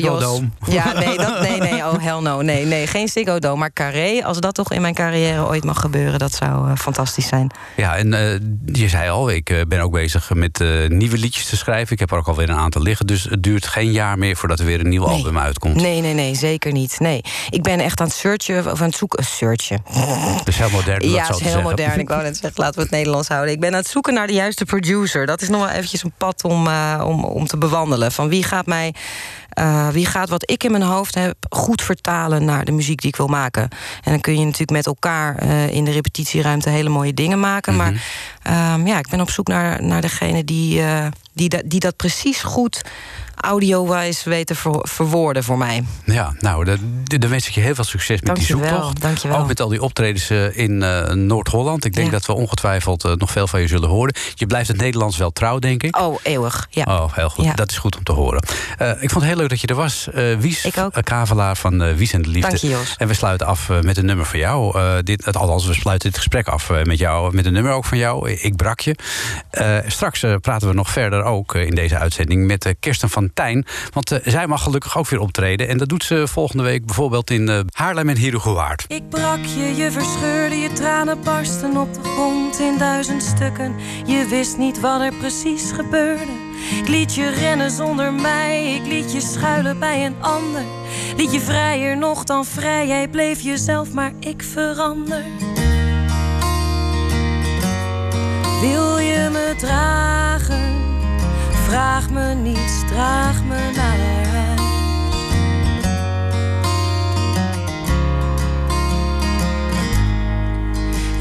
Ja, nee, dat, nee, nee, oh hell no. Nee, nee, geen Ziggo Dome, maar Carré. Als dat toch in mijn carrière ooit mag gebeuren, dat zou eh, fantastisch zijn.
Ja, en eh, je zei al, ik eh, ben ook bezig met eh, nieuwe liedjes te schrijven. Ik heb er ook alweer een aantal liggen. Dus het duurt geen jaar meer voordat er weer een nieuw
Nee.
album uitkomt.
Nee, nee, nee, zeker niet. Nee, ik ben echt aan het searchen, of aan het zoeken. Searchen.
Dat is heel modern.
Ja,
dat
is heel
zeggen.
modern. Ik wou net zeggen, laten we het Nederlands houden. Ik ben aan het zoeken naar de juiste producer. Dat is nog wel eventjes een pad om, om, om te bewandelen. Van wie gaat mij... eh, wie gaat wat ik in mijn hoofd heb goed vertalen naar de muziek die ik wil maken? En dan kun je natuurlijk met elkaar eh, in de repetitieruimte hele mooie dingen maken.
Mhm.
Maar ehm, ja, ik ben op zoek naar, naar degene die, eh, die, da- die dat precies goed audio-wise ver- verwoorden voor mij.
Ja, nou, dan, wens ik je heel veel succes met die
Dankjewel,
zoektocht.
dankjewel.
Ook met al die optredens eh, in eh, Noord-Holland. Ik denk
Ja.
dat we ongetwijfeld eh, nog veel van je zullen horen. Je blijft het Nederlands wel trouw, denk ik.
Oh, eeuwig. Ja.
Oh, heel goed.
Ja.
Dat is goed om te horen. Ik vond het heel leuk dat je er was. Wies Kavelaar van Wies en de Liefde.
Dank je, Jos.
En we sluiten af met een nummer van jou. Dit, het- althans, we sluiten dit gesprek af met jou. Met een nummer ook van jou. Ik brak je. Straks praten we nog verder ook in deze uitzending met Kirsten van Tijn. Want zij mag gelukkig ook weer optreden. En dat doet ze volgende week bijvoorbeeld in Haarlem en Herugewaard.
Ik brak je, je verscheurde, je tranen barsten op de grond in duizend stukken. Je wist niet wat er precies gebeurde. Ik liet je rennen zonder mij, ik liet je schuilen bij een ander. Liet je vrijer nog dan vrij, jij bleef jezelf, maar ik verander. Wil je me dragen? Vraag me niets, draag me naar huis.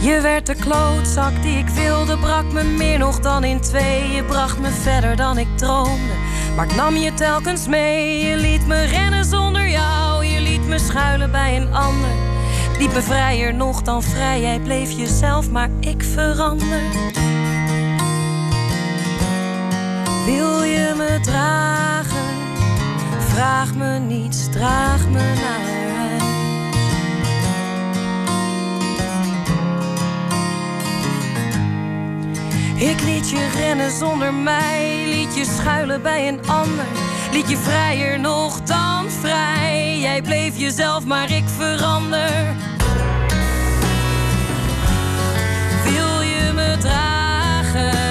Je werd de klootzak die ik wilde, brak me meer nog dan in twee. Je bracht me verder dan ik droomde, maar ik nam je telkens mee. Je liet me rennen zonder jou, je liet me schuilen bij een ander. Diepe vrijer nog dan vrij, jij bleef jezelf, maar ik verander. Wil je me dragen? Vraag me niets, draag me naar huis. Ik liet je rennen zonder mij, liet je schuilen bij een ander. Liet je vrijer nog dan vrij. Jij bleef jezelf, maar ik verander. Wil je me dragen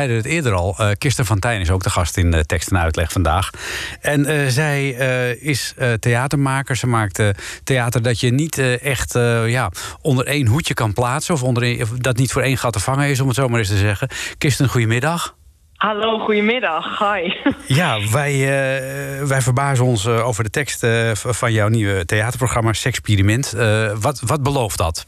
zeiden het eerder al, eh Kirsten van Tijn is ook de gast in eh, tekst en uitleg vandaag. En eh, zij is theatermaker. Ze maakt theater dat je niet echt ja, onder één hoedje kan plaatsen. Of, onder of dat niet voor één gat te vangen is, om het zo maar eens te zeggen. Kirsten, goedemiddag.
Hallo, goedemiddag. Hi.
Ja, wij, wij verbazen ons over de tekst van jouw nieuwe theaterprogramma Sexperiment. Wat, wat belooft dat?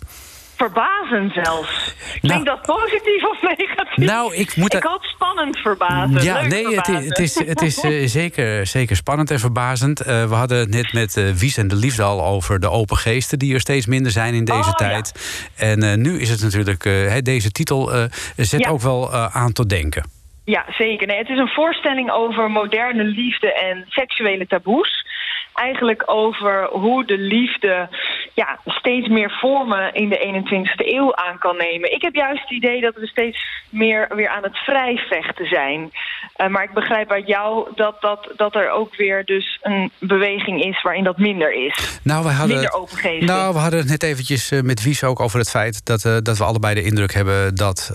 Verbazen zelfs. Klinkt dat positief of negatief?
Nou, ik moet
Ik hoop spannend verbazen.
Ja,
Leuk
nee, het, is, het is eh, zeker, zeker spannend en verbazend. Eh, we hadden het net met eh, Wies en de Liefde al over de open geesten... die er steeds minder zijn in deze
Oh, ja.
tijd. En eh, nu is het natuurlijk... deze titel zet
Ja.
ook wel aan tot denken.
Ja, zeker. Nee, het is een voorstelling over moderne liefde en seksuele taboes. Eigenlijk over hoe de liefde ja, steeds meer vormen in de 21ste eeuw aan kan nemen. Ik heb juist het idee dat we steeds meer weer aan het vrijvechten zijn. Uh, maar ik begrijp uit jou dat, dat, dat er ook weer dus een beweging is waarin dat minder is.
Nou, we hadden,
minder.
Nou, we hadden het net eventjes uh, met Wies ook over het feit dat, uh, dat we allebei de indruk hebben dat,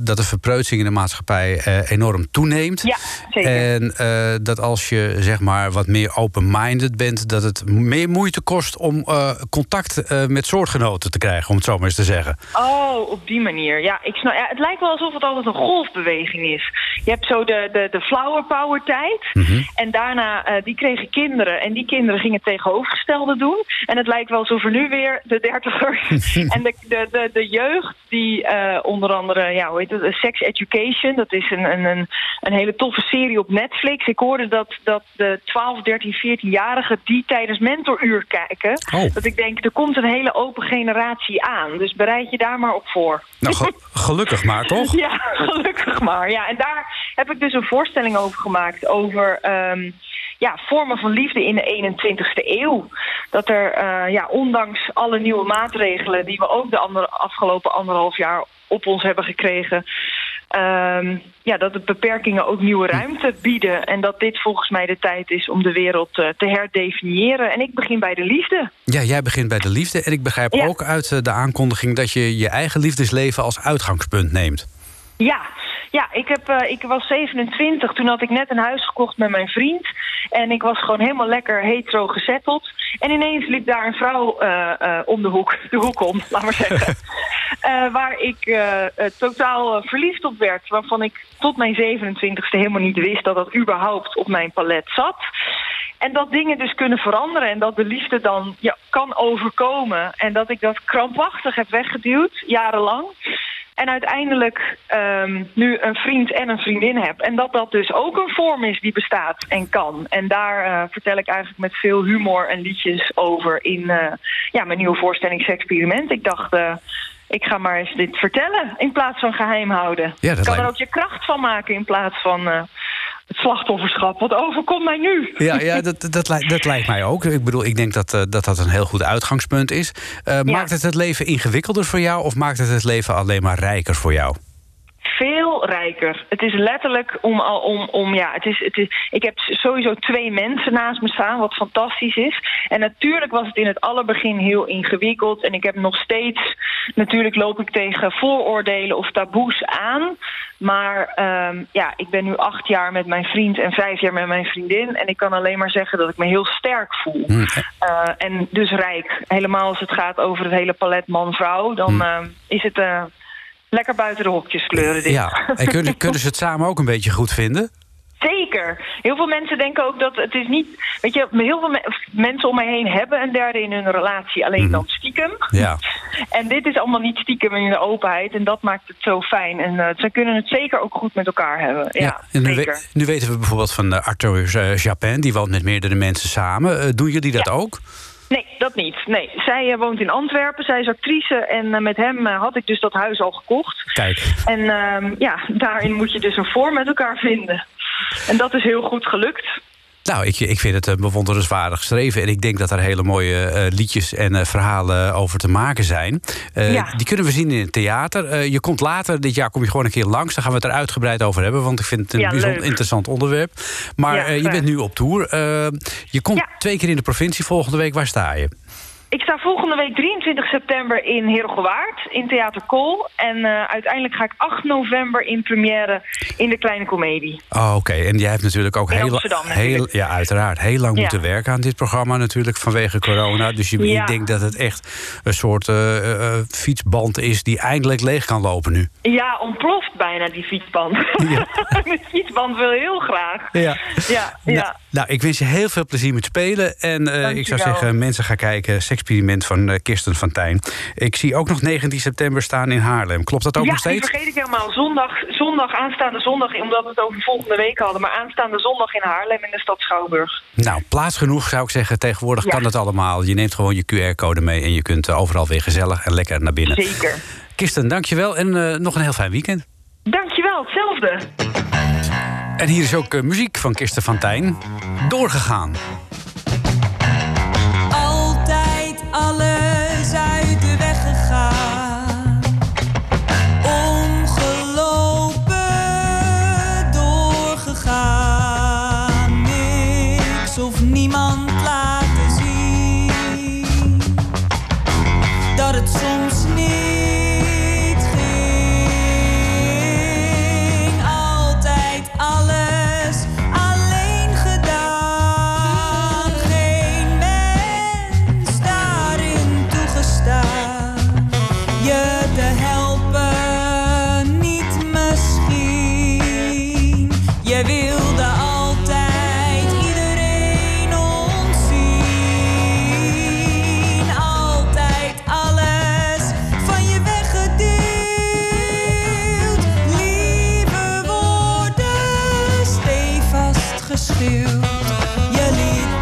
dat de verpreutsing in de maatschappij enorm toeneemt.
Ja, zeker.
En dat als je zeg maar wat meer open-minded bent, dat het meer moeite kost om contact met soortgenoten te krijgen, om het zo maar eens te zeggen.
Oh, op die manier. Ja, ik snap, ja, het lijkt wel alsof het altijd een golfbeweging is. Je hebt zo de, de, de flower power tijd.
Mhm.
En daarna, uh, die kregen kinderen. En die kinderen gingen het tegenovergestelde doen. En het lijkt wel alsof er nu weer de dertigers en de, de, de, de jeugd... die onder andere, ja, hoe heet het, Sex Education... dat is een, een, een, een hele toffe serie op Netflix. Ik hoorde dat, dat de 12, 13, 14-jarigen die tijdens mentoruur kijken.
Oh.
Dat ik denk, er komt een hele open generatie aan. Dus bereid je daar maar op voor.
Nou, ge gelukkig maar, toch?
Ja, gelukkig maar. Ja, en daar heb ik dus een voorstelling over gemaakt. Over um, ja, vormen van liefde in de 21ste eeuw. Dat er, uh, ja, ondanks alle nieuwe maatregelen... die we ook de afgelopen anderhalf jaar op ons hebben gekregen... Um, ja, dat de beperkingen ook nieuwe ruimte bieden. En dat dit volgens mij de tijd is om de wereld uh, te herdefiniëren. En ik begin bij de liefde.
Ja, jij begint bij de liefde. En ik begrijp ja. ook uit uh, de aankondiging... dat je je eigen liefdesleven als uitgangspunt neemt.
Ja, ja ik, heb, uh, ik was 27. Toen had ik net een huis gekocht met mijn vriend. En ik was gewoon helemaal lekker hetero gezetteld. En ineens liep daar een vrouw uh, uh, om de hoek, de hoek om, laat maar zeggen. waar ik totaal verliefd op werd. Waarvan ik tot mijn 27ste helemaal niet wist dat dat überhaupt op mijn palet zat. En dat dingen dus kunnen veranderen en dat de liefde dan ja, kan overkomen. En dat ik dat krampachtig heb weggeduwd, jarenlang. En uiteindelijk um, nu een vriend en een vriendin heb. En dat dat dus ook een vorm is die bestaat en kan. En daar uh, vertel ik eigenlijk met veel humor en liedjes over in uh, ja, mijn nieuwe voorstellingsexperiment. Ik dacht, uh, ik ga maar eens dit vertellen in plaats van geheim houden.
Ja,
ik kan er ook je kracht van maken in plaats van het slachtofferschap. Wat overkomt mij nu?
Ja, ja dat, dat, lijkt mij ook. Ik bedoel, ik denk dat uh, dat, dat een heel goed uitgangspunt is. Uh, ja. Maakt het het leven ingewikkelder voor jou... of maakt het het leven alleen maar rijker voor jou?
Veel rijker. Het is letterlijk om al om, om ja, het is, het is. Ik heb sowieso twee mensen naast me staan, wat fantastisch is. En natuurlijk was het in het allerbegin heel ingewikkeld. En ik heb nog steeds, natuurlijk loop ik tegen vooroordelen of taboes aan. Maar um, ja, ik ben nu acht jaar met mijn vriend en vijf jaar met mijn vriendin. En ik kan alleen maar zeggen dat ik me heel sterk voel.
Mm.
Uh, en dus rijk. Helemaal als het gaat over het hele palet man-vrouw, dan mm. uh, is het. Uh, lekker buiten de hokjes kleuren. Dit.
Ja, en kunnen, kunnen ze het samen ook een beetje goed vinden?
Zeker. Heel veel mensen denken ook dat het is niet... Weet je, heel veel me mensen om mij heen hebben een derde in hun relatie. Alleen mm -hmm. dan stiekem.
Ja.
En dit is allemaal niet stiekem in de openheid. En dat maakt het zo fijn. En uh, ze kunnen het zeker ook goed met elkaar hebben. Ja, ja
en nu,
zeker.
we, nu weten we bijvoorbeeld van uh, Arthur Japin. Die woont met meerdere mensen samen. doen jullie dat
ja.
ook?
Nee, dat niet. Nee. Zij uh, woont in Antwerpen, zij is actrice en uh, met hem uh, had ik dus dat huis al gekocht.
Kijk.
En ja, daarin moet je dus een vorm met elkaar vinden. En dat is heel goed gelukt.
Nou, ik, ik vind het uh, bewonderenswaardig geschreven. En ik denk dat er hele mooie uh, liedjes en uh, verhalen over te maken zijn.
Ja.
Die kunnen we zien in het theater. je komt later, dit jaar kom je gewoon een keer langs. Daar gaan we het er uitgebreid over hebben. Want ik vind het een
ja,
bijzonder
leuk.
interessant onderwerp. Maar
ja,
je bent nu op tour. je komt twee keer in de provincie. Volgende week, waar sta je?
Ik sta volgende week 23 september in Heerhugowaard, in Theater Kool. En uh, uiteindelijk ga ik 8 november in première in de Kleine Comedie.
Oh, oké. En jij hebt natuurlijk ook
In
heel, heel, ja, uiteraard, heel lang
Ja.
moeten werken aan dit programma natuurlijk vanwege corona. Dus je,
Ja.
ik denk dat het echt een soort eh, eh, fietsband is die eindelijk leeg kan lopen nu.
Ja, ontploft bijna die fietsband.
Ja.
de fietsband wil heel graag.
Ja.
Ja, ja.
Nou, nou, ik wens je heel veel plezier met spelen. En eh, ik zou zeggen, mensen gaan kijken. Sexperiment van eh, Kirsten van Tijn. Ik zie ook nog 19 september staan in Haarlem. Klopt dat ook
ja,
nog steeds?
vergeet ik helemaal. Zondag, zondag, aanstaande zondag, omdat we het over volgende week hadden. Maar aanstaande zondag in Haarlem in de stad Schouwburg.
Nou, plaats genoeg zou ik zeggen. Tegenwoordig
Ja.
kan het allemaal. Je neemt gewoon je QR-code mee en je kunt eh, overal weer gezellig en lekker naar binnen.
Zeker.
Kirsten, dankjewel en nog een heel fijn weekend.
Dankjewel, hetzelfde.
En hier is ook eh, muziek van Kirsten van Tijn. Doorgegaan.
you. You lead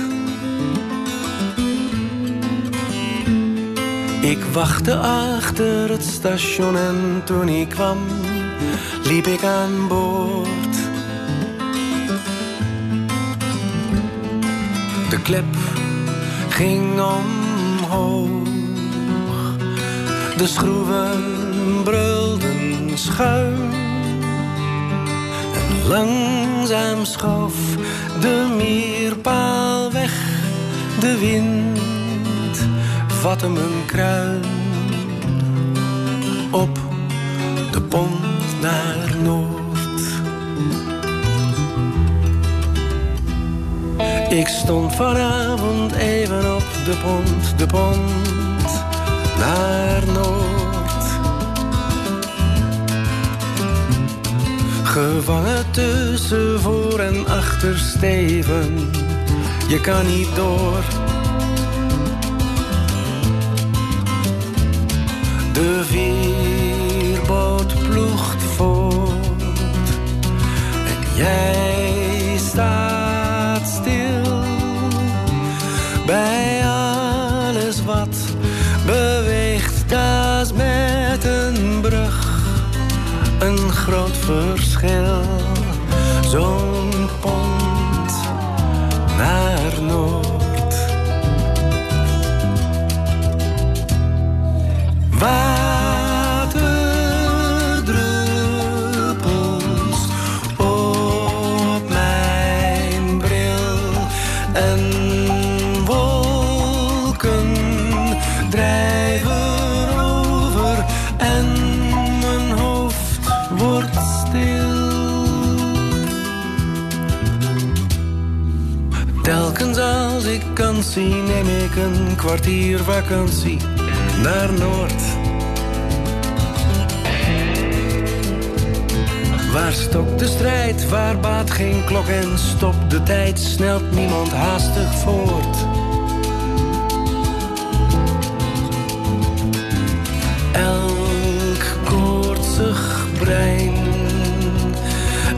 Ik wachtte achter het station en toen ik kwam, liep ik aan boord. De klep ging omhoog, de schroeven brulden schuin. Langzaam schoof de meerpaal weg. De wind vatte mijn kruin. Op de pont naar Noord. Ik stond vanavond even op de pont, de pont naar Noord. Gevangen tussen voor en achter steven, je kan niet door. Jij staat stil bij alles wat beweegt. Dat met een brug een groot verschil. Zie, neem ik een kwartier vakantie naar Noord. Waar stokt de strijd, waar baat geen klok en stopt de tijd, snelt niemand haastig voort. Elk koortsig brein,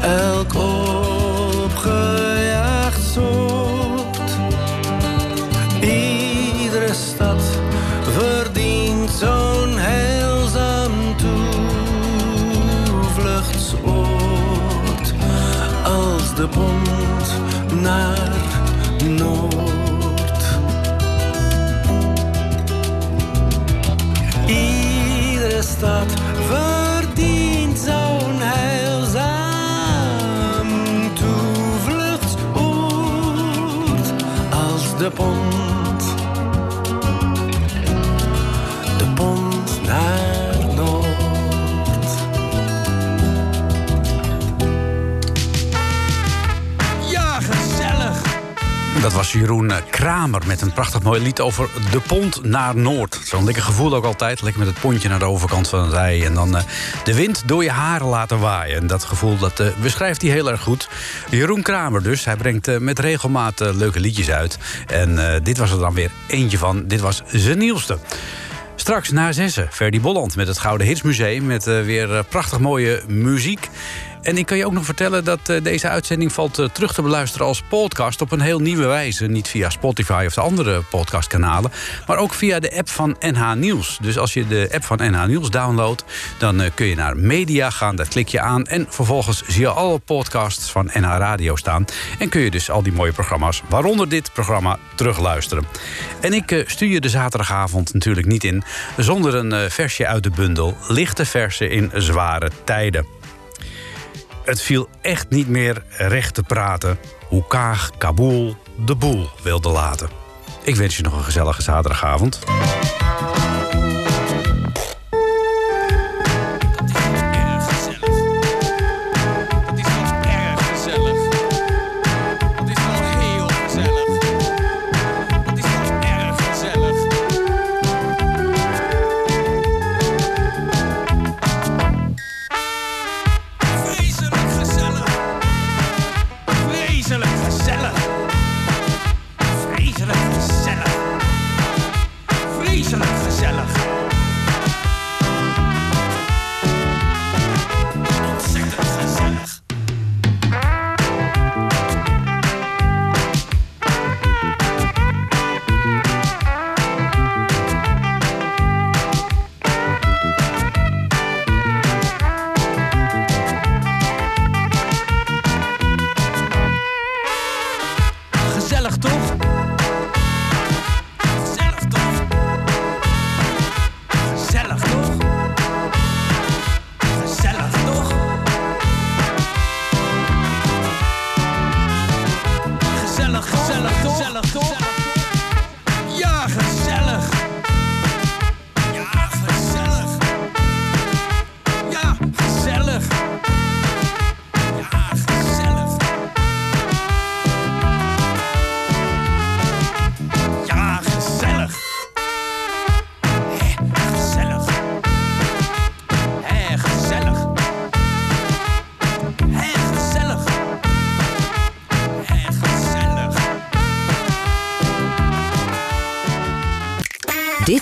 elk stad verdient zo'n heilzaam toevluchtsoord als de pont.
Dat was Jeroen Kramer met een prachtig mooi lied over de pont naar Noord. Zo'n lekker gevoel ook altijd. Lekker met het pontje naar de overkant van het rij. En dan eh, de wind door je haren laten waaien. En dat gevoel dat, eh, beschrijft hij heel erg goed. Jeroen Kramer dus. Hij brengt eh, met regelmaat leuke liedjes uit. En dit was er dan weer eentje van. Dit was zijn nieuwste. Straks na zessen, Ferdy Bolland met het Gouden Hitsmuseum... met weer prachtig mooie muziek. En ik kan je ook nog vertellen dat eh, deze uitzending valt eh, terug te beluisteren als podcast... op een heel nieuwe wijze. Niet via Spotify of de andere podcastkanalen... maar ook via de app van NH Nieuws. Dus als je de app van NH Nieuws downloadt... dan eh, kun je naar Media gaan, daar klik je aan... en vervolgens zie je alle podcasts van NH Radio staan. En kun je dus al die mooie programma's, waaronder dit programma, terugluisteren. En ik stuur je de zaterdagavond natuurlijk niet in... zonder een versje uit de bundel... Lichte versen in zware tijden. Het viel echt niet meer recht te praten hoe Kaag Kabul de boel wilde laten. Ik wens je nog een gezellige zaterdagavond.